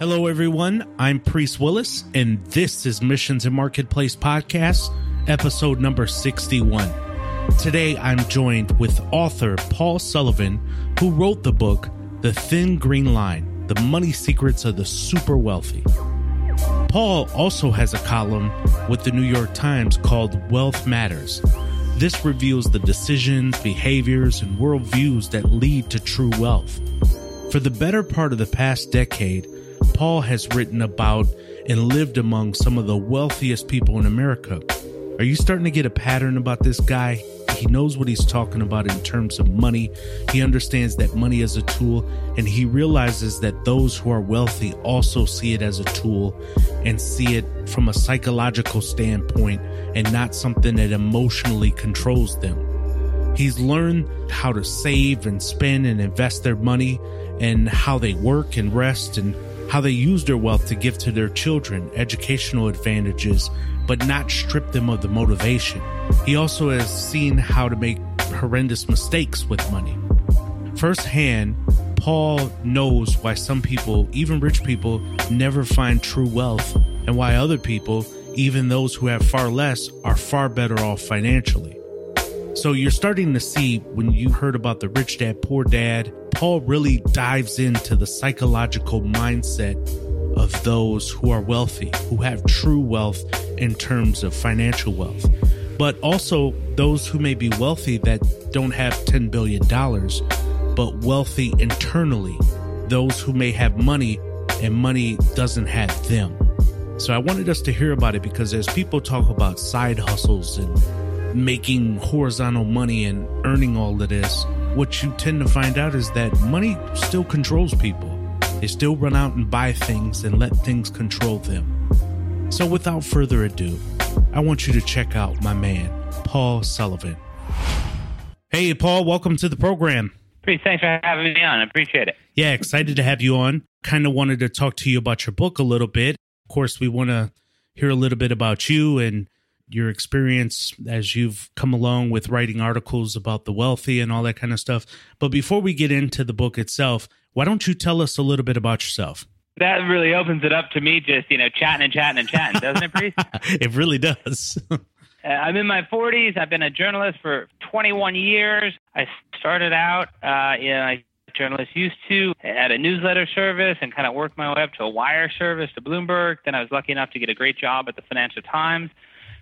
Hello, everyone. I'm Priest Willis, and this is Missions and Marketplace Podcast, episode number 61. Today, I'm joined with author Paul Sullivan, who wrote the book, The Thin Green Line The Money Secrets of the Super Wealthy. Paul also has a column with the New York Times called Wealth Matters. This reveals the decisions, behaviors, and worldviews that lead to true wealth. For the better part of the past decade, Paul has written about and lived among some of the wealthiest people in America. Are you starting to get a pattern about this guy? He knows what he's talking about in terms of money. He understands that money is a tool, and he realizes that those who are wealthy also see it as a tool and see it from a psychological standpoint and not something that emotionally controls them. He's learned how to save and spend and invest their money and how they work and rest and how they use their wealth to give to their children educational advantages, but not strip them of the motivation. He also has seen how to make horrendous mistakes with money. Firsthand, Paul knows why some people, even rich people, never find true wealth, and why other people, even those who have far less, are far better off financially. So you're starting to see when you heard about the rich dad, poor dad, Paul really dives into the psychological mindset of those who are wealthy, who have true wealth in terms of financial wealth, but also those who may be wealthy that don't have $10 billion, but wealthy internally, those who may have money and money doesn't have them. So I wanted us to hear about it because as people talk about side hustles and making horizontal money and earning all of this, what you tend to find out is that money still controls people. They still run out and buy things and let things control them. So, without further ado, I want you to check out my man, Paul Sullivan. Hey, Paul, welcome to the program. Priest thanks for having me on. I appreciate it. Yeah, excited to have you on. Kind of wanted to talk to you about your book a little bit. Of course, we want to hear a little bit about you and your experience as you've come along with writing articles about the wealthy and all that kind of stuff. But before we get into the book itself, why don't you tell us a little bit about yourself? That really opens it up to me just, you know, chatting and chatting and chatting, doesn't it, Priest? it really does. uh, I'm in my 40s. I've been a journalist for 21 years. I started out, uh, you know, I journalists used to at a newsletter service and kind of worked my way up to a wire service to Bloomberg. Then I was lucky enough to get a great job at the Financial Times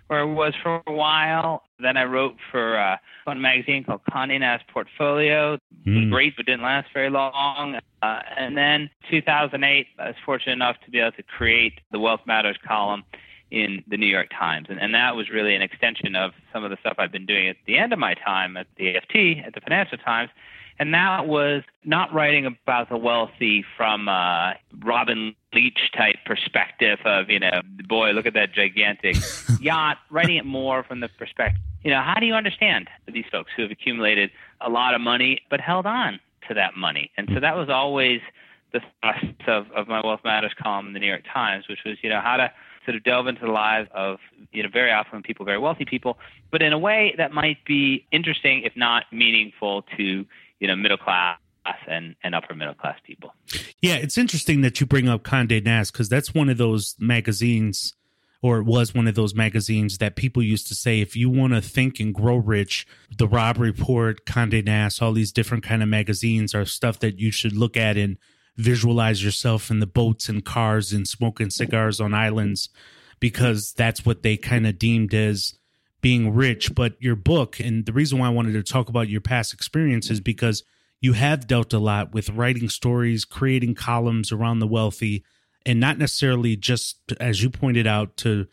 where I was for a while. Then I wrote for uh, a magazine called Condé Nast Portfolio. It was Mm. great, but didn't last very long. Uh, and then 2008, I was fortunate enough to be able to create the Wealth Matters column in the New York Times. And, and that was really an extension of some of the stuff I've been doing at the end of my time at the AFT, at the Financial Times. And that was not writing about the wealthy from a Robin Leach type perspective of, you know, boy, look at that gigantic yacht, writing it more from the perspective, you know, how do you understand these folks who have accumulated a lot of money but held on to that money? And so that was always the thrust of, of my Wealth Matters column in the New York Times, which was, you know, how to sort of delve into the lives of, you know, very affluent people, very wealthy people, but in a way that might be interesting, if not meaningful to, you know, middle class and, and upper middle class people. Yeah, it's interesting that you bring up Condé Nast because that's one of those magazines, or it was one of those magazines that people used to say, if you want to think and grow rich, the Robb Report, Condé Nast, all these different kind of magazines are stuff that you should look at and visualize yourself in the boats and cars and smoking cigars on islands because that's what they kind of deemed as being rich. But your book, and the reason why I wanted to talk about your past experience is because you have dealt a lot with writing stories, creating columns around the wealthy, and not necessarily just, as you pointed out, to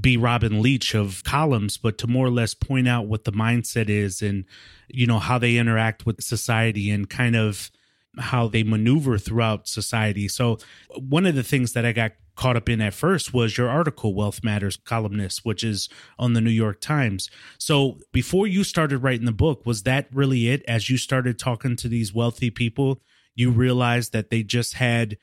be Robin Leach of columns, but to more or less point out what the mindset is and, you know, how they interact with society and kind of how they maneuver throughout society. So, one of the things that I got caught up in at first was your article, Wealth Matters columnist, which is on the New York Times. So, before you started writing the book, was that really it? As you started talking to these wealthy people, you realized that they just had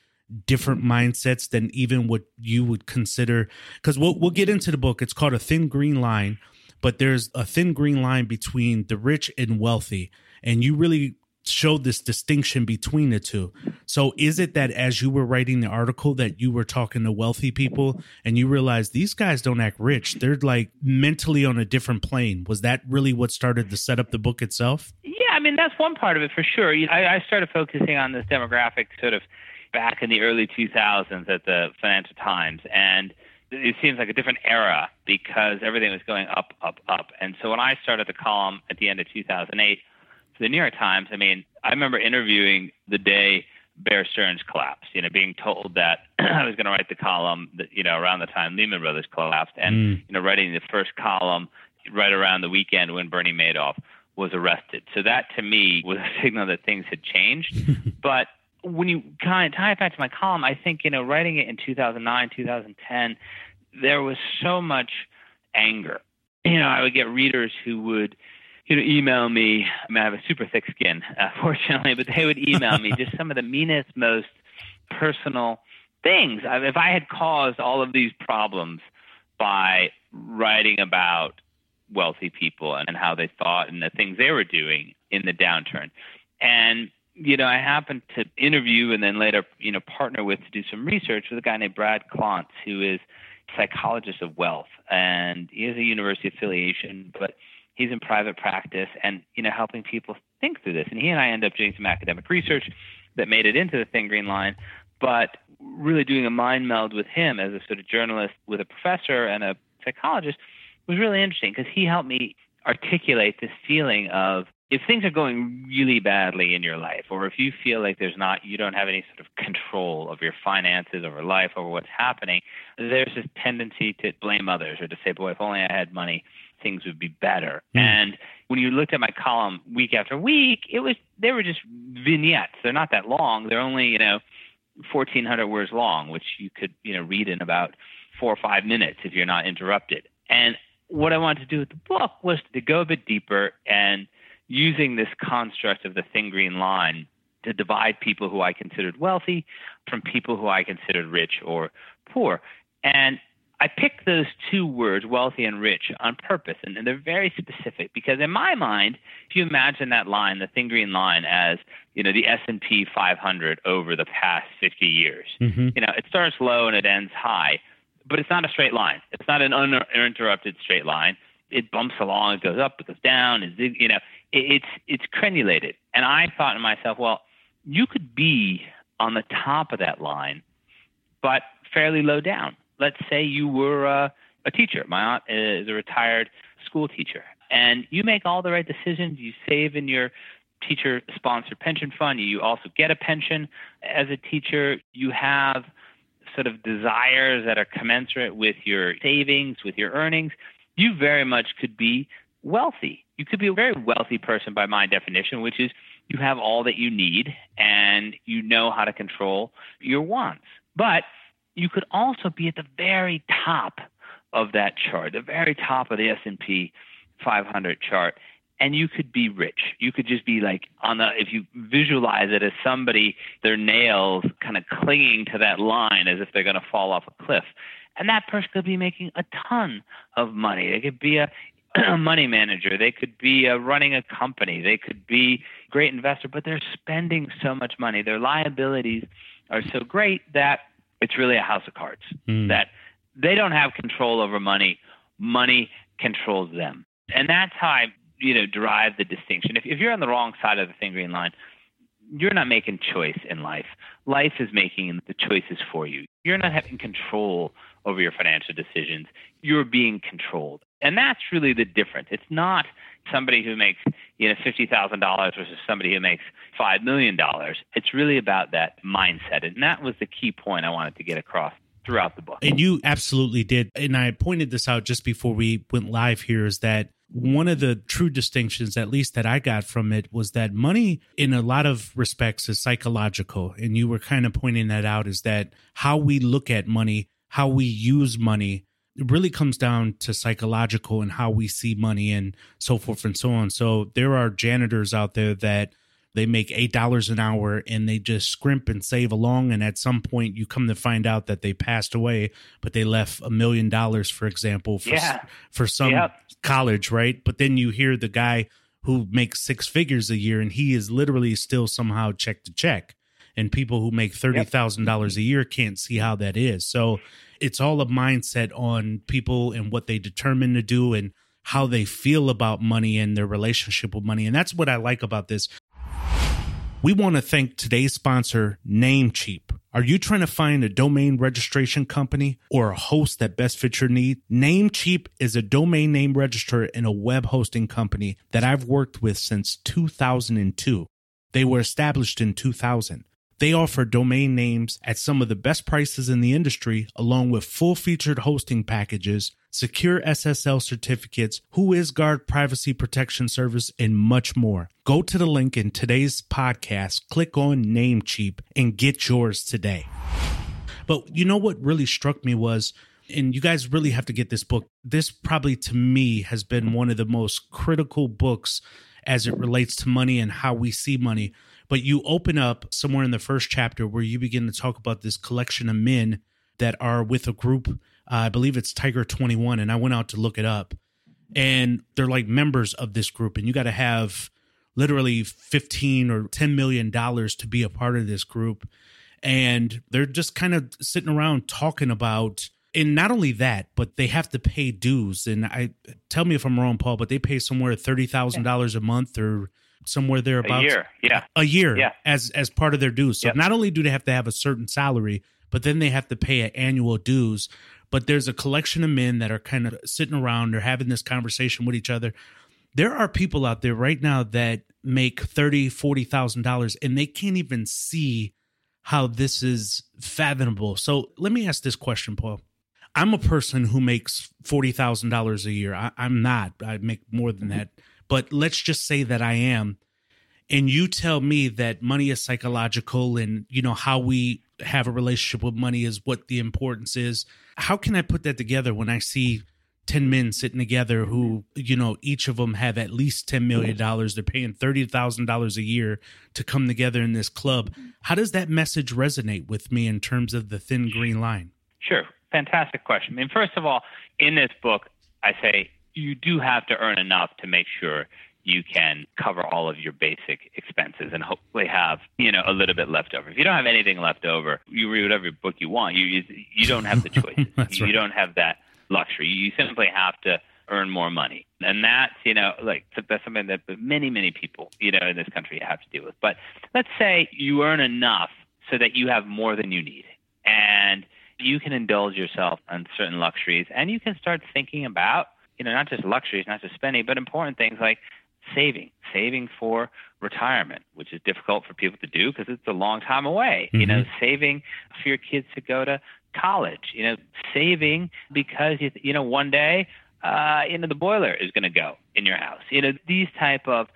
different mindsets than even what you would consider because we'll, we'll get into the book it's called a thin green line but there's a thin green line between the rich and wealthy and you really showed this distinction between the two. So is it that as you were writing the article that you were talking to wealthy people and you realized these guys don't act rich. They're like mentally on a different plane. Was that really what started to set up the book itself? Yeah, I mean that's one part of it for sure. I, I started focusing on this demographic sort of back in the early 2000s at the Financial Times and it seems like a different era because everything was going up, up, up. And so when I started the column at the end of 2008 for the New York Times, I mean, I remember interviewing the day Bear Stearns collapsed, you know, being told that I was going to write the column that, you know, around the time Lehman Brothers collapsed and, mm. you know, writing the first column right around the weekend when Bernie Madoff was arrested. So that to me was a signal that things had changed. but when you kind of tie it back to my column, I think you know writing it in 2009, 2010, there was so much anger. You know, I would get readers who would you know email me. I mean, I have a super thick skin, uh, fortunately, but they would email me just some of the meanest, most personal things. I, if I had caused all of these problems by writing about wealthy people and how they thought and the things they were doing in the downturn, and you know, I happened to interview and then later, you know, partner with to do some research with a guy named Brad Klontz, who is psychologist of wealth, and he has a university affiliation, but he's in private practice and you know helping people think through this. And he and I end up doing some academic research that made it into the Thin Green Line, but really doing a mind meld with him as a sort of journalist with a professor and a psychologist was really interesting because he helped me articulate this feeling of if things are going really badly in your life, or if you feel like there's not, you don't have any sort of control of your finances over life, over what's happening, there's this tendency to blame others or to say, boy, if only I had money, things would be better. Mm. And when you looked at my column week after week, it was, they were just vignettes. They're not that long. They're only, you know, 1400 words long, which you could, you know, read in about four or five minutes if you're not interrupted. And what I wanted to do with the book was to go a bit deeper and using this construct of the thin green line to divide people who I considered wealthy from people who I considered rich or poor. And I picked those two words, wealthy and rich, on purpose, and, and, they're very specific because in my mind, if you imagine that line, the thin green line, as you know, the S and P 500 over the past 50 years, mm-hmm. you know, it starts low and it ends high, but it's not a straight line. It's not an uninterrupted straight line. It bumps along, it goes up, it goes down, it, you know, it's it's crenulated. And I thought to myself, well, you could be on the top of that line, but fairly low down. Let's say you were a, a teacher. My aunt is a retired school teacher, and you make all the right decisions. You save in your teacher sponsored pension fund. You also get a pension as a teacher. You have sort of desires that are commensurate with your savings, with your earnings. You very much could be wealthy. You could be a very wealthy person by my definition, which is you have all that you need and you know how to control your wants. But you could also be at the very top of that chart, the very top of the S&P 500 chart, and you could be rich. You could just be like on the if you visualize it as somebody their nails kind of clinging to that line as if they're going to fall off a cliff. And that person could be making a ton of money. They could be a a money manager. They could be uh, running a company. They could be a great investor, but they're spending so much money. Their liabilities are so great that it's really a house of cards. Mm. That they don't have control over money. Money controls them, and that's how I, you know, derive the distinction. If, if you're on the wrong side of the thin green line, you're not making choice in life. Life is making the choices for you. You're not having control over your financial decisions. You're being controlled. And that's really the difference. It's not somebody who makes, you know, $50,000 versus somebody who makes $5 million. It's really about that mindset. And that was the key point I wanted to get across throughout the book. And you absolutely did. And I pointed this out just before we went live here is that one of the true distinctions, at least that I got from it, was that money, in a lot of respects, is psychological. And you were kind of pointing that out is that how we look at money, how we use money, it really comes down to psychological and how we see money and so forth and so on. So there are janitors out there that they make eight dollars an hour and they just scrimp and save along and at some point you come to find out that they passed away but they left a million dollars for example for, yeah. for some college right but then you hear the guy who makes six figures a year and he is literally still somehow check to check. And people who make $30,000 a year can't see how that is. So it's all a mindset on people and what they determine to do and how they feel about money and their relationship with money. And that's what I like about this. We want to thank today's sponsor, Namecheap. Are you trying to find a domain registration company or a host that best fits your need? Namecheap is a domain name registrar and a web hosting company that I've worked with since 2002. They were established in 2000. They offer domain names at some of the best prices in the industry, along with full featured hosting packages, secure SSL certificates, WhoisGuard privacy protection service, and much more. Go to the link in today's podcast, click on Namecheap, and get yours today. But you know what really struck me was, and you guys really have to get this book. This probably to me has been one of the most critical books as it relates to money and how we see money but you open up somewhere in the first chapter where you begin to talk about this collection of men that are with a group. Uh, I believe it's Tiger 21. And I went out to look it up. And they're like members of this group. And you got to have literally 15 or 10 million dollars to be a part of this group. And they're just kind of sitting around talking about and not only that, but they have to pay dues. And I tell me if I'm wrong, Paul, but they pay somewhere thirty thousand dollars a month or somewhere thereabouts. A year, yeah. A year, yeah. as as part of their dues. So Yep. not only do they have to have a certain salary, but then they have to pay an annual dues. But there's a collection of men that are kind of sitting around, they're having this conversation with each other. There are people out there right now that make thirty, forty thousand dollars, and they can't even see how this is fathomable. So let me ask this question, Paul. I'm a person who makes forty thousand dollars a year. I, I'm not. I make more than mm-hmm. that. But let's just say that I am. And you tell me that money is psychological and you know how we have a relationship with money is what the importance is. How can I put that together when I see 10 men sitting together who, you know, each of them have at least $10 million. They're paying $30,000 a year to come together in this club. How does that message resonate with me in terms of the thin green line? Sure. Fantastic question. I mean, first of all, in this book, I say you do have to earn enough to make sure you can cover all of your basic expenses and hopefully have you know a little bit left over. If you don't have anything left over, you read whatever book you want. You you, you don't have the choice. You right. don't have that luxury. You simply have to earn more money, and that's you know like that's something that many many people you know in this country have to deal with. But let's say you earn enough so that you have more than you need, and you can indulge yourself on certain luxuries, and you can start thinking about you know not just luxuries, not just spending, but important things like saving, saving for retirement, which is difficult for people to do because it's a long time away. You know, saving for your kids to go to college. You know, saving because you you know one day uh, you know the boiler is going to go in your house. You know these type of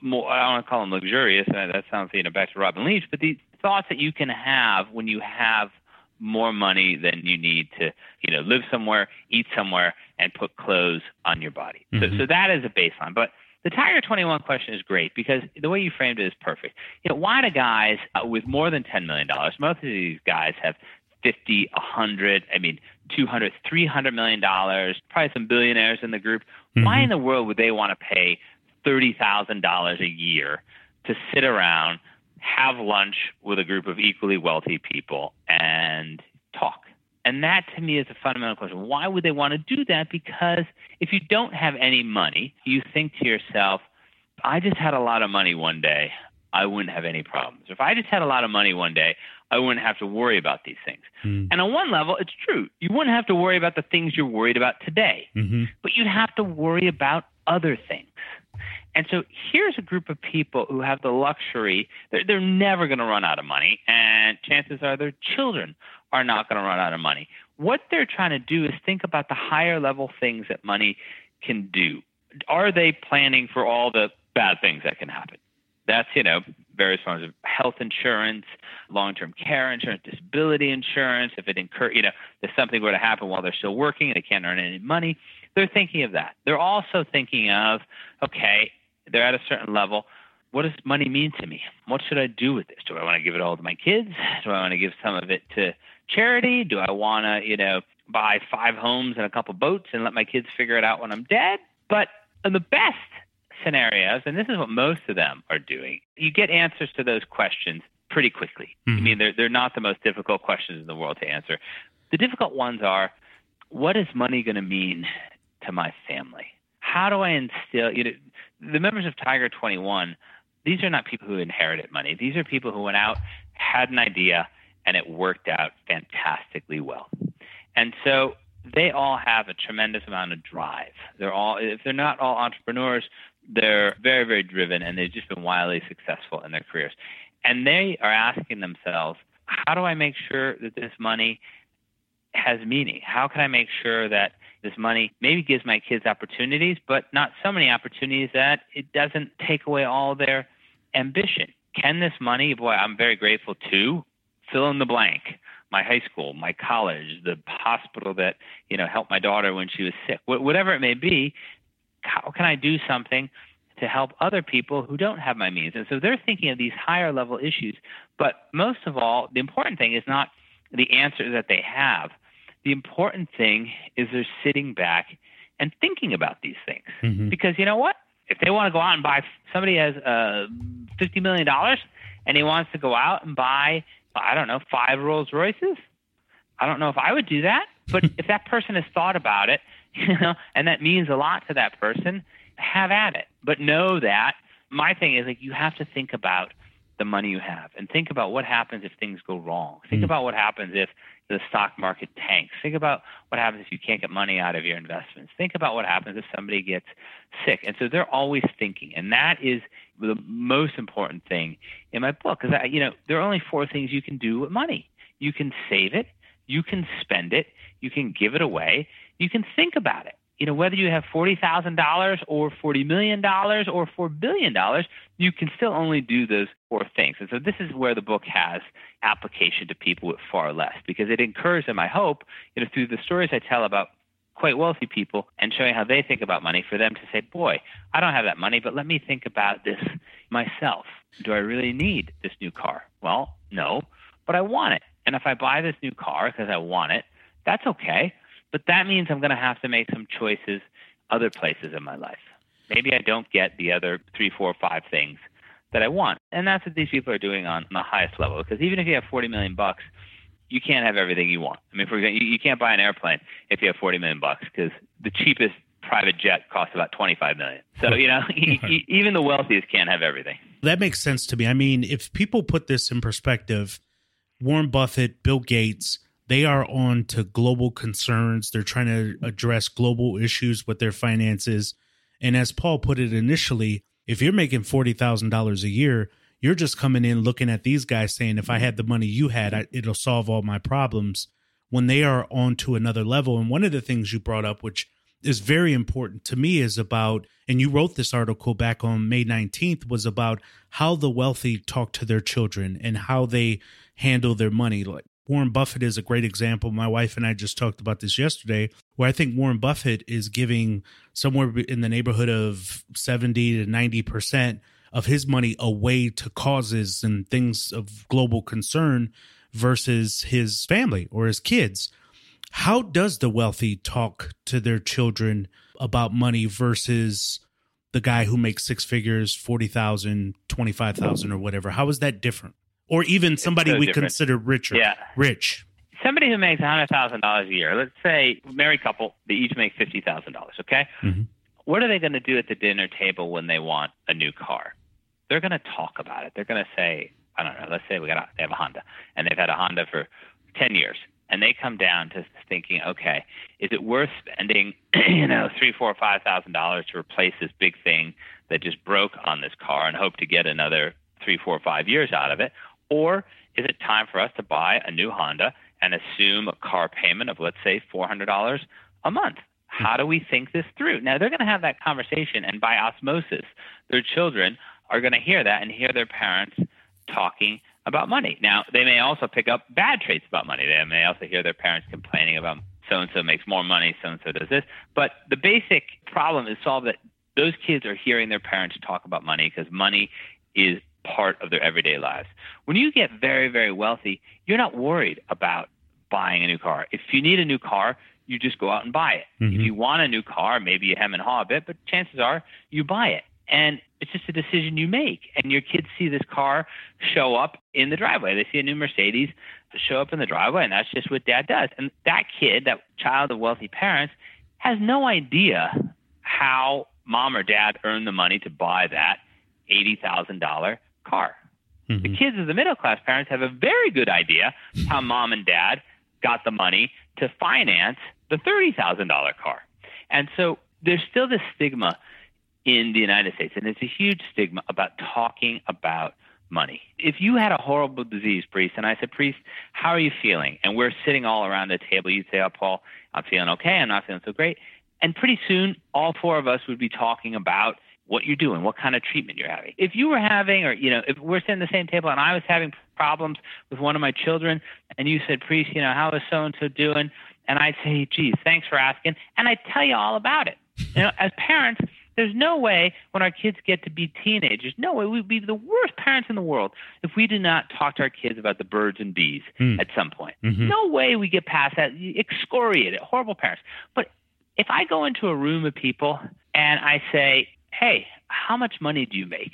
more I don't want to call them luxurious. Uh, that sounds you know back to Robin Leach, but these thoughts that you can have when you have more money than you need to you know live somewhere, eat somewhere, and put clothes on your body. So so that is a baseline, but. The Tiger 21 question is great because the way you framed it is perfect. You know, why do guys uh, with more than $10 million, most of these guys have 50, 100, I mean, 200, 300 million dollars, probably some billionaires in the group. Why in the world would they want to pay $30,000 a year to sit around, have lunch with a group of equally wealthy people and talk? And that to me is a fundamental question. Why would they want to do that? Because if you don't have any money, you think to yourself, I just had a lot of money one day. I wouldn't have any problems. If I just had a lot of money one day, I wouldn't have to worry about these things. And on one level, it's true. You wouldn't have to worry about the things you're worried about today, Mm-hmm. but you'd have to worry about other things. And so here's a group of people who have the luxury, they're, they're never going to run out of money, and chances are their children are not going to run out of money. What they're trying to do is think about the higher level things that money can do. Are they planning for all the bad things that can happen? That's, you know, various forms of health insurance, long term care insurance, disability insurance. If it incur, you know, if something were to happen while they're still working and they can't earn any money, they're thinking of that. They're also thinking of, okay, they're at a certain level. What does money mean to me? What should I do with this? Do I want to give it all to my kids? Do I want to give some of it to charity? Do I want to, you know, buy five homes and a couple boats and let my kids figure it out when I'm dead? But in the best scenarios, and this is what most of them are doing, you get answers to those questions pretty quickly. Mm-hmm. I mean, they're, they're not the most difficult questions in the world to answer. The difficult ones are what is money going to mean to my family? How do I instill, you know, the members of Tiger 21, these are not people who inherited money. These are people who went out, had an idea, and it worked out fantastically well. And so they all have a tremendous amount of drive. They're all, if they're not all entrepreneurs, they're very, very driven and they've just been wildly successful in their careers. And they are asking themselves, how do I make sure that this money has meaning? How can I make sure that this money maybe gives my kids opportunities, but not so many opportunities that it doesn't take away all their ambition? Can this money, boy, I'm very grateful to fill in the blank my high school, my college, the hospital that you know helped my daughter when she was sick, whatever it may be. How can I do something to help other people who don't have my means? And so they're thinking of these higher level issues. But most of all, the important thing is not the answer that they have. The important thing is they're sitting back and thinking about these things. Mm-hmm. Because you know what? If they want to go out and buy, somebody has uh, $50 million and he wants to go out and buy I don't know, five Rolls Royces. I don't know if I would do that, but if that person has thought about it, you know, and that means a lot to that person, have at it. But know that my thing is like you have to think about the money you have and think about what happens if things go wrong. Think mm. about what happens if the stock market tanks. Think about what happens if you can't get money out of your investments. Think about what happens if somebody gets sick. And so they're always thinking, and that is the most important thing in my book because you know there are only four things you can do with money. You can save it, you can spend it, you can give it away, you can think about it you know, whether you have $40,000 or $40 million or $4 billion, you can still only do those four things. And so this is where the book has application to people with far less because it encourages them, I hope, you know, through the stories I tell about quite wealthy people and showing how they think about money for them to say, boy, I don't have that money, but let me think about this myself. Do I really need this new car? Well, no, but I want it. And if I buy this new car because I want it, that's okay but that means I'm going to have to make some choices other places in my life. Maybe I don't get the other three, four, five things that I want. And that's what these people are doing on the highest level. Because even if you have 40 million bucks, you can't have everything you want. I mean, for example, you, can't buy an airplane if you have 40 million bucks because the cheapest private jet costs about 25 million. So, you know, even the wealthiest can't have everything. That makes sense to me. I mean, if people put this in perspective, Warren Buffett, Bill Gates, they are on to global concerns. They're trying to address global issues with their finances. And as Paul put it initially, if you're making $40,000 a year, you're just coming in looking at these guys saying, if I had the money you had, it'll solve all my problems. When they are on to another level. And one of the things you brought up, which is very important to me, is about, and you wrote this article back on May 19th, was about how the wealthy talk to their children and how they handle their money. Like Warren Buffett is a great example. My wife and I just talked about this yesterday, where I think Warren Buffett is giving somewhere in the neighborhood of 70 to 90% of his money away to causes and things of global concern versus his family or his kids. How does the wealthy talk to their children about money versus the guy who makes six figures, 40,000, 25,000 or whatever? How is that different? Or even somebody so we different. consider richer. Yeah. Rich. Somebody who makes hundred thousand dollars a year. Let's say married couple, they each make fifty thousand dollars. Okay. Mm-hmm. What are they going to do at the dinner table when they want a new car? They're going to talk about it. They're going to say, I don't know. Let's say we got a, they have a Honda, and they've had a Honda for ten years, and they come down to thinking, okay, is it worth spending, you know, three, four, five thousand dollars to replace this big thing that just broke on this car and hope to get another three, four, five years out of it, or is it time for us to buy a new Honda and assume a car payment of, let's say, $400 a month? How do we think this through? Now, they're going to have that conversation, and by osmosis, their children are going to hear that and hear their parents talking about money. Now, they may also pick up bad traits about money. They may also hear their parents complaining about so and so makes more money, so and so does this. But the basic problem is solved that those kids are hearing their parents talk about money because money is part of their everyday lives. When you get very, very wealthy, you're not worried about buying a new car. If you need a new car, you just go out and buy it. Mm-hmm. If you want a new car, maybe you hem and haw a bit, but chances are you buy it. And it's just a decision you make. And your kids see this car show up in the driveway. They see a new Mercedes show up in the driveway, and that's just what dad does. And that kid, that child of wealthy parents, has no idea how mom or dad earned the money to buy that $80,000 car. Mm-hmm. The kids of the middle class parents have a very good idea how mom and dad got the money to finance the $30,000 car. And so there's still this stigma in the United States, and it's a huge stigma about talking about money. If you had a horrible disease, priest, and I said, priest, how are you feeling? And we're sitting all around the table, you'd say, oh, Paul, I'm feeling okay. I'm not feeling so great. And pretty soon, all four of us would be talking about what you're doing, what kind of treatment you're having. If you were having, or, you know, if we're sitting at the same table and I was having problems with one of my children, and you said, priest, you know, how is so and so doing? And I'd say, geez, thanks for asking. And I'd tell you all about it. You know, as parents, there's no way when our kids get to be teenagers, no way we'd be the worst parents in the world if we did not talk to our kids about the birds and bees mm. at some point. Mm-hmm. No way we get past that. Excoriated, horrible parents. But if I go into a room of people and I say, hey, how much money do you make?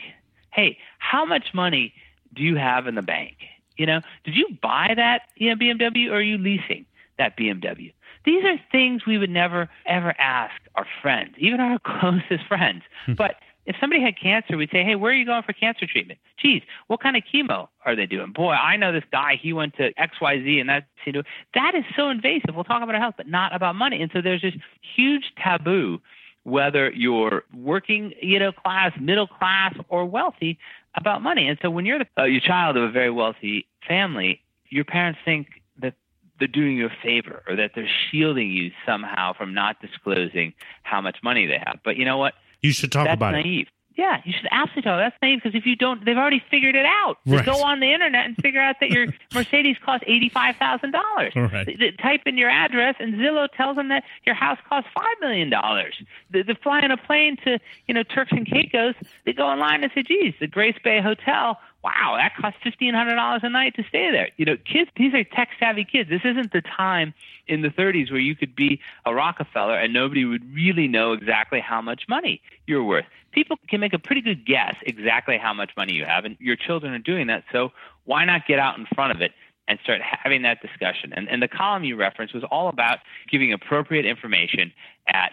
Hey, how much money do you have in the bank? You know, did you buy that you know, BMW or are you leasing that BMW? These are things we would never ever ask our friends, even our closest friends. Hmm. but if somebody had cancer, we'd say, "Hey, where are you going for cancer treatment?" Geez, what kind of chemo are they doing? Boy, I know this guy. He went to X, Y, Z, and that's you know that is so invasive. We'll talk about our health, but not about money. And so there's this huge taboo, whether you're working, you know, class, middle class, or wealthy, about money. And so when you're the uh, your child of a very wealthy family, your parents think that they're doing you a favor or that they're shielding you somehow from not disclosing how much money they have. But you know what? You should talk That's about naive. it. Yeah, you should absolutely talk. That's naive because if you don't, they've already figured it out. Right. Go on the internet and figure out that your Mercedes costs eighty-five thousand dollars. Right. Type in your address, and Zillow tells them that your house costs five million dollars. They, they fly on a plane to you know Turks and Caicos. They go online and say, "Geez, the Grace Bay Hotel wow, that costs fifteen hundred dollars a night to stay there. You know, kids, these are tech savvy kids. This isn't the time in the 30s where you could be a Rockefeller and nobody would really know exactly how much money you're worth. People can make a pretty good guess exactly how much money you have, and your children are doing that. So why not get out in front of it? and start having that discussion. And, and the column you referenced was all about giving appropriate information at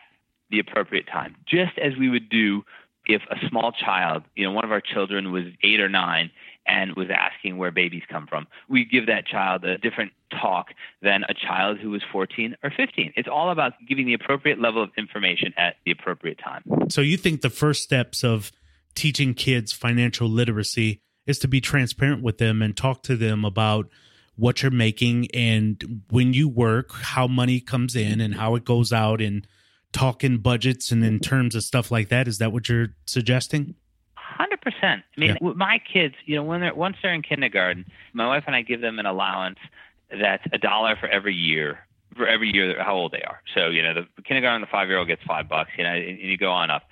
the appropriate time, just as we would do if a small child, you know, one of our children was eight or nine and was asking where babies come from, we give that child a different talk than a child who was 14 or 15. It's all about giving the appropriate level of information at the appropriate time. So you think the first steps of teaching kids financial literacy is to be transparent with them and talk to them about what you're making and when you work, how money comes in and how it goes out and talking budgets and in terms of stuff like that. Is that what you're suggesting? Hundred percent. I mean, yeah. my kids, you know, when they're once they're in kindergarten, my wife and I give them an allowance that's a dollar for every year for every year how old they are. So you know, the kindergarten, the five year old gets five bucks. You know, and you go on up.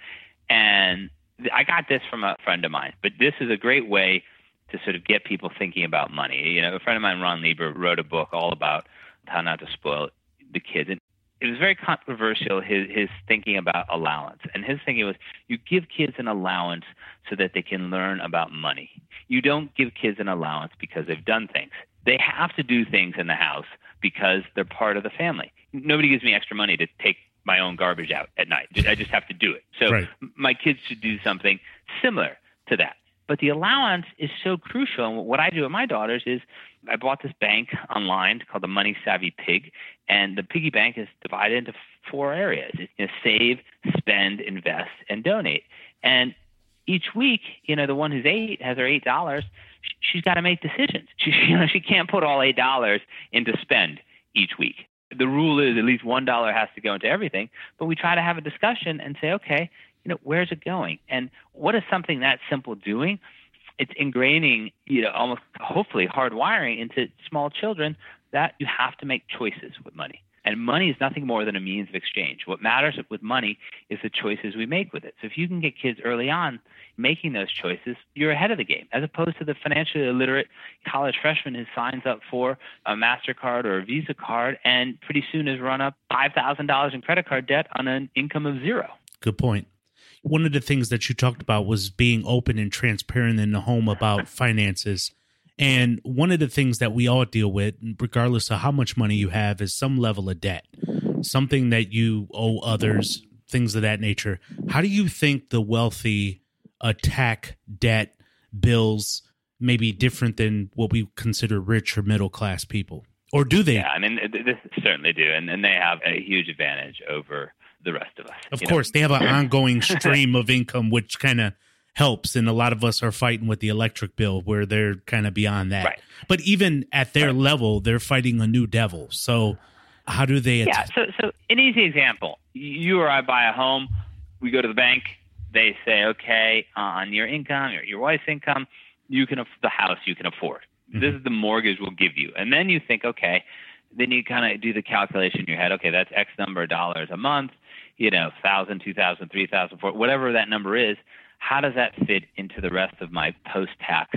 And I got this from a friend of mine, but this is a great way to sort of get people thinking about money. You know, a friend of mine, Ron Lieber, wrote a book all about how not to spoil the kids. And it was very controversial his his thinking about allowance. And his thinking was you give kids an allowance so that they can learn about money. You don't give kids an allowance because they've done things. They have to do things in the house because they're part of the family. Nobody gives me extra money to take my own garbage out at night. I just have to do it. So right. my kids should do something similar to that but the allowance is so crucial. And what I do with my daughters is I bought this bank online called the Money Savvy Pig, and the piggy bank is divided into four areas: it's, you know, save, spend, invest, and donate. And each week, you know, the one who's eight has her eight dollars. She's got to make decisions. She, you know, she can't put all eight dollars into spend each week. The rule is at least one dollar has to go into everything. But we try to have a discussion and say, okay, you know, where's it going? And what is something that simple doing? It's ingraining, you know, almost hopefully hardwiring into small children that you have to make choices with money. And money is nothing more than a means of exchange. What matters with money is the choices we make with it. So if you can get kids early on making those choices, you're ahead of the game, as opposed to the financially illiterate college freshman who signs up for a MasterCard or a Visa card and pretty soon has run up $5,000 in credit card debt on an income of zero. Good point. One of the things that you talked about was being open and transparent in the home about finances. And one of the things that we all deal with, regardless of how much money you have, is some level of debt, something that you owe others, things of that nature. How do you think the wealthy attack debt, bills, maybe different than what we consider rich or middle class people? Or do they? Yeah, I mean, they certainly do. And, and they have a huge advantage over the rest of us. Of course, know? they have an ongoing stream of income, which kind of helps. And a lot of us are fighting with the electric bill where they're kind of beyond that. Right. But even at their right. level, they're fighting a new devil. So how do they? yeah. So, so an easy example: you or I buy a home, we go to the bank. They say, okay, on your income, your, your wife's income, you can the house you can afford. Mm-hmm. This is the mortgage we'll give you, and then you think, okay, then you kind of do the calculation in your head. Okay, that's X number of dollars a month. You know, thousand, two thousand, three thousand, four, whatever that number is. How does that fit into the rest of my post-tax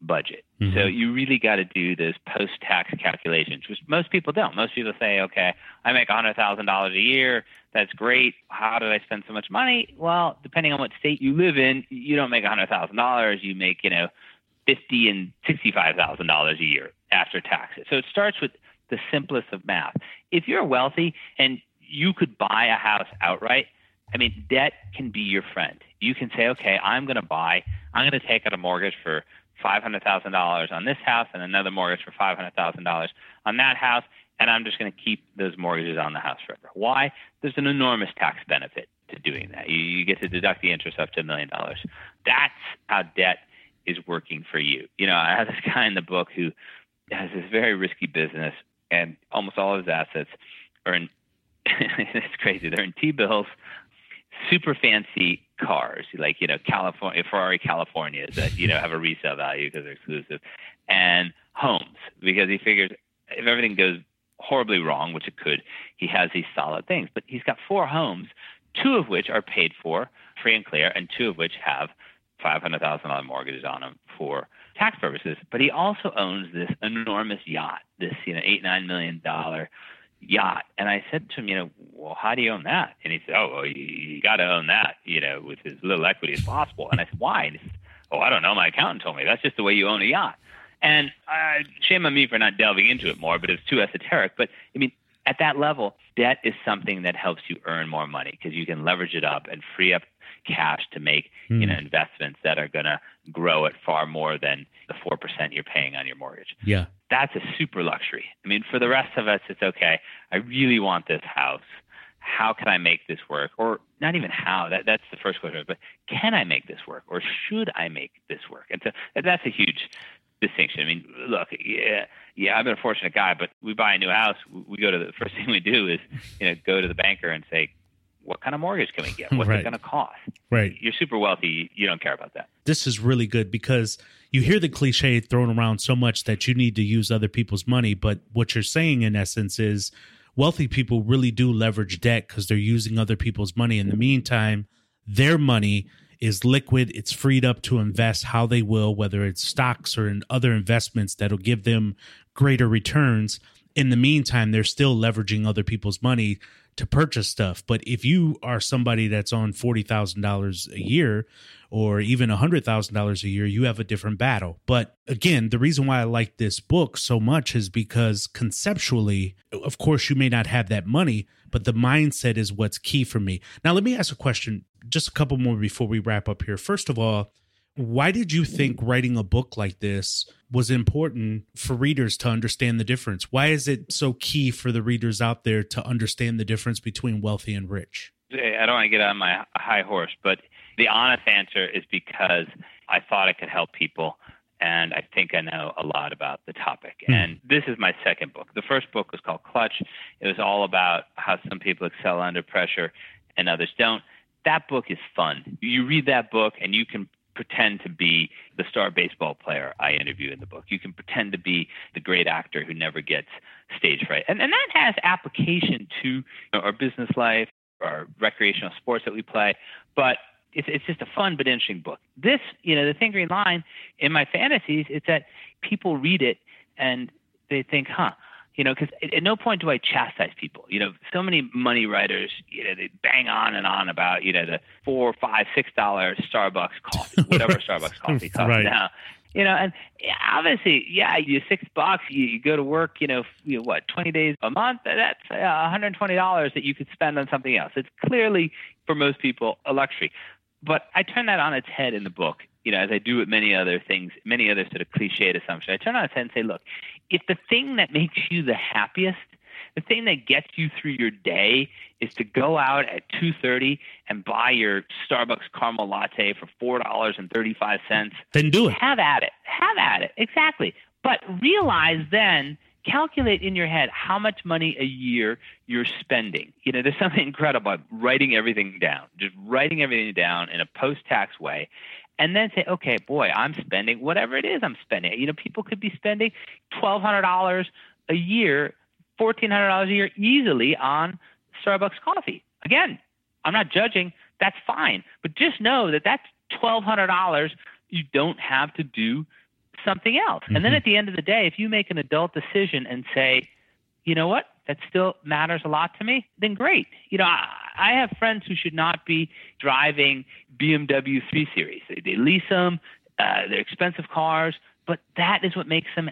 budget? Mm-hmm. So you really got to do those post-tax calculations, which most people don't. Most people say, okay, I make $100,000 a year. That's great. How did I spend so much money? Well, depending on what state you live in, you don't make $100,000. You make, you know, fifty and sixty-five thousand dollars a year after taxes. So it starts with the simplest of math. If you're wealthy and you could buy a house outright, I mean, debt can be your friend. You can say, okay, I'm going to buy, I'm going to take out a mortgage for $500,000 on this house and another mortgage for $500,000 on that house, and I'm just going to keep those mortgages on the house forever. Why? There's an enormous tax benefit to doing that. You, you get to deduct the interest up to a million dollars. That's how debt is working for you. You know, I have this guy in the book who has this very risky business, and almost all of his assets are in. it's crazy. They're in T-bills, super fancy cars, like you know California Ferrari Californias that you know have a resale value because they're exclusive, and homes because he figures if everything goes horribly wrong, which it could, he has these solid things. But he's got four homes, two of which are paid for free and clear, and two of which have $500,000 mortgages on him for tax purposes. But he also owns this enormous yacht, this, you know, eight, nine million dollar yacht. And I said to him, you know, well, how do you own that? And he said, oh, well, you, you got to own that, you know, with as little equity as possible. And I said, why? And he said, oh, I don't know. My accountant told me that's just the way you own a yacht. And uh, shame on me for not delving into it more, but it's too esoteric. But I mean, at that level, debt is something that helps you earn more money because you can leverage it up and free up cash to make mm. you know investments that are going to grow at far more than the 4% you're paying on your mortgage. Yeah. That's a super luxury. I mean, for the rest of us it's okay. I really want this house. How can I make this work? Or not even how. That that's the first question, but can I make this work or should I make this work? And so that's a huge distinction. I mean, look, yeah, yeah, I've been a fortunate guy, but we buy a new house, we go to the first thing we do is, you know, go to the banker and say, what kind of mortgage can we get? What's right. it going to cost? Right. You're super wealthy. You don't care about that. This is really good because you hear the cliche thrown around so much that you need to use other people's money. But what you're saying, in essence, is wealthy people really do leverage debt because they're using other people's money. In the meantime, their money is liquid. It's freed up to invest how they will, whether it's stocks or in other investments that'll give them greater returns. In the meantime, they're still leveraging other people's money to purchase stuff. But if you are somebody that's on $40,000 a year or even $100,000 a year, you have a different battle. But again, the reason why I like this book so much is because conceptually, of course, you may not have that money, but the mindset is what's key for me. Now, let me ask a question, just a couple more before we wrap up here. First of all, why did you think writing a book like this was important for readers to understand the difference? Why is it so key for the readers out there to understand the difference between wealthy and rich? I don't want to get on my high horse, but the honest answer is because I thought I could help people and I think I know a lot about the topic. Mm. And this is my second book. The first book was called Clutch. It was all about how some people excel under pressure and others don't. That book is fun. You read that book and you can pretend to be the star baseball player I interview in the book. You can pretend to be the great actor who never gets stage fright. And, and that has application to our business life, our recreational sports that we play. But it's, it's just a fun but interesting book. This, you know, the Thin Green Line in my fantasies, it's that people read it and they think, huh, you know, because at no point do I chastise people. You know, so many money writers, you know, they bang on and on about, you know, the four, five, six dollar Starbucks coffee, whatever Starbucks coffee costs Right. now. You know, and obviously, yeah, you six bucks, you, you go to work, you know, you know, what, 20 days a month, that's uh, $120 that you could spend on something else. It's clearly, for most people, a luxury. But I turn that on its head in the book, you know, as I do with many other things, many other sort of cliched assumptions. I turn on its head and say, look, if the thing that makes you the happiest, the thing that gets you through your day is to go out at 2:30 and buy your Starbucks caramel latte for four dollars and thirty-five cents. Then do it. Have at it. Have at it. Exactly. But realize then, calculate in your head how much money a year you're spending. You know, there's something incredible about writing everything down, just writing everything down in a post-tax way. And then say, okay, boy, I'm spending whatever it is I'm spending. You know, people could be spending twelve hundred dollars a year, fourteen hundred dollars a year easily on Starbucks coffee. Again, I'm not judging. That's fine. But just know that that's twelve hundred dollars you don't have to do something else. And then Mhm. at the end of the day, if you make an adult decision and say, you know what, that still matters a lot to me, then great. You know, I, I have friends who should not be driving BMW 3 Series. They, they lease them, uh, they're expensive cars, but that is what makes them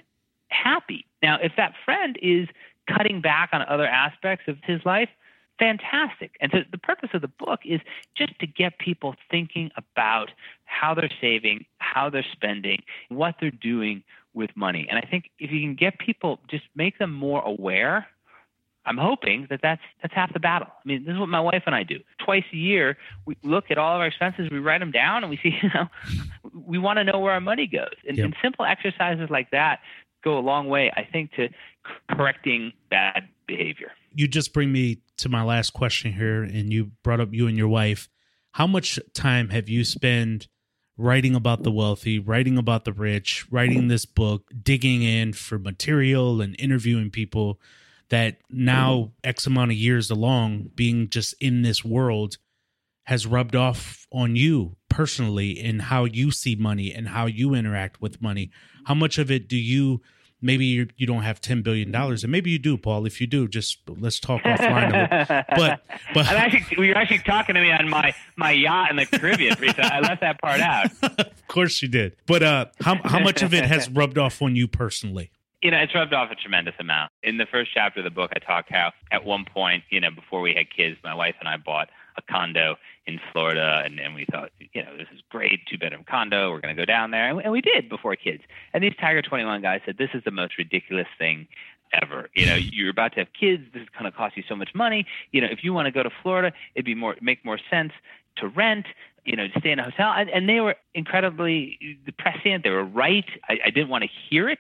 happy. Now, if that friend is cutting back on other aspects of his life, fantastic. And so the purpose of the book is just to get people thinking about how they're saving, how they're spending, what they're doing with money. And I think if you can get people, just make them more aware. I'm hoping that that's that's half the battle. I mean, this is what my wife and I do. Twice a year, we look at all of our expenses, we write them down, and we see, you know, we want to know where our money goes. And, Yep. and simple exercises like that go a long way, I think, to correcting bad behavior. You just bring me to my last question here, and you brought up you and your wife. How much time have you spent writing about the wealthy, writing about the rich, writing this book, digging in for material and interviewing people that now X amount of years along, being just in this world, has rubbed off on you personally in how you see money and how you interact with money? How much of it do you? Maybe you, you don't have ten billion dollars, and maybe you do, Paul. If you do, just let's talk offline. A. But but I'm actually, you're actually talking to me on my, my yacht in the Caribbean. Teresa. I left that part out. of course you did. But uh, how how much of it has rubbed off on you personally? You know, it's rubbed off a tremendous amount. In the first chapter of the book, I talk how at one point, you know, before we had kids, my wife and I bought a condo in Florida, and, and we thought, you know, this is great, two bedroom condo. We're going to go down there, and we, and we did before kids. And these Tiger 21 guys said, this is the most ridiculous thing ever. You know, you're about to have kids. This is going to cost you so much money. You know, if you want to go to Florida, it'd be more make more sense to rent. You know, to stay in a hotel. And, and they were incredibly prescient. They were right. I, I didn't want to hear it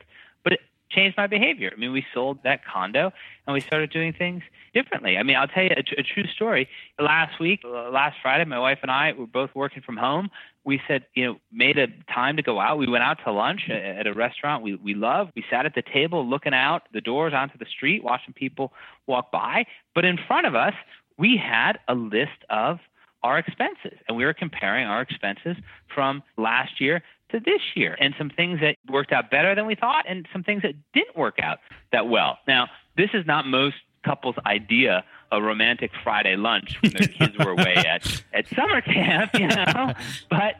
changed my behavior. I mean, we sold that condo and we started doing things differently. I mean, I'll tell you a, a true story. Last week, uh, last Friday, my wife and I were both working from home. We said, you know, made a time to go out. We went out to lunch at, at a restaurant we, we love. We sat at the table looking out the doors onto the street, watching people walk by. But in front of us, we had a list of our expenses and we were comparing our expenses from last year to this year and some things that worked out better than we thought and some things that didn't work out that well. Now, this is not most couples' idea a romantic Friday lunch when their kids were away at, at summer camp, you know. But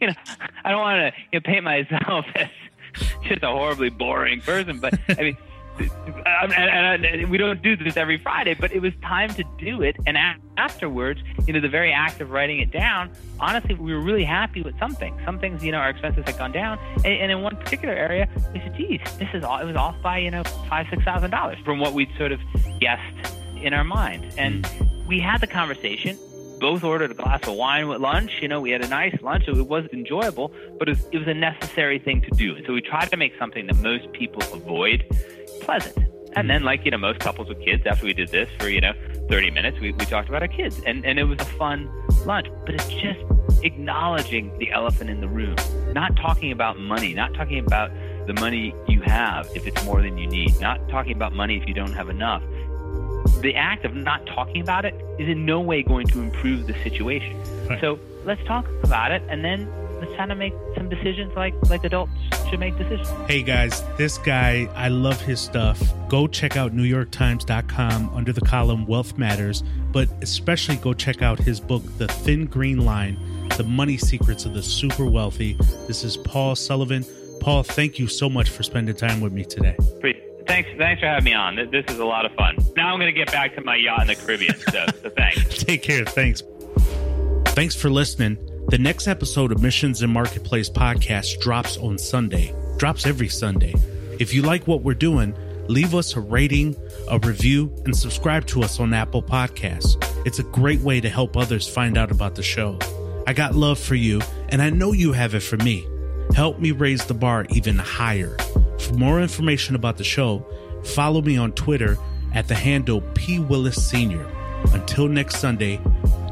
you know, I don't want to you know, paint myself as just a horribly boring person, but I mean, and, and, and we don't do this every Friday, but it was time to do it. And a- afterwards, you know, the very act of writing it down, honestly, we were really happy with some things. Some things, you know, our expenses had gone down, and, and in one particular area, we said, "Geez, this is all." It was off by you know five, six thousand dollars from what we'd sort of guessed in our mind, and we had the conversation. Both ordered a glass of wine with lunch. You know, we had a nice lunch. It was enjoyable, but it was, it was a necessary thing to do. And so we tried to make something that most people avoid pleasant. And then, like, you know, most couples with kids, after we did this for, you know, 30 minutes, we, we talked about our kids. And, and it was a fun lunch. But it's just acknowledging the elephant in the room, not talking about money, not talking about the money you have if it's more than you need, not talking about money if you don't have enough. The act of not talking about it is in no way going to improve the situation. Right. So let's talk about it and then let's kind of make some decisions like like adults should make decisions. Hey guys, this guy, I love his stuff. Go check out NewYorkTimes.com under the column Wealth Matters, but especially go check out his book, The Thin Green Line The Money Secrets of the Super Wealthy. This is Paul Sullivan. Paul, thank you so much for spending time with me today. Thanks, thanks for having me on. This is a lot of fun. Now I'm going to get back to my yacht in the Caribbean. So, so thanks. Take care. Thanks. Thanks for listening. The next episode of Missions and Marketplace podcast drops on Sunday. Drops every Sunday. If you like what we're doing, leave us a rating, a review, and subscribe to us on Apple Podcasts. It's a great way to help others find out about the show. I got love for you, and I know you have it for me. Help me raise the bar even higher. For more information about the show, follow me on Twitter at the handle P. Willis Sr. Until next Sunday,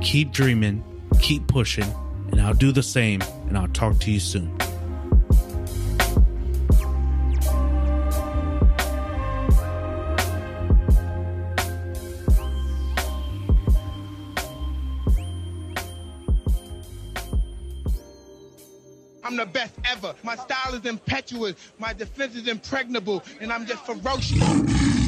keep dreaming, keep pushing, and I'll do the same, and I'll talk to you soon. I'm the best ever. My style is impetuous. My defense is impregnable. And I'm just ferocious.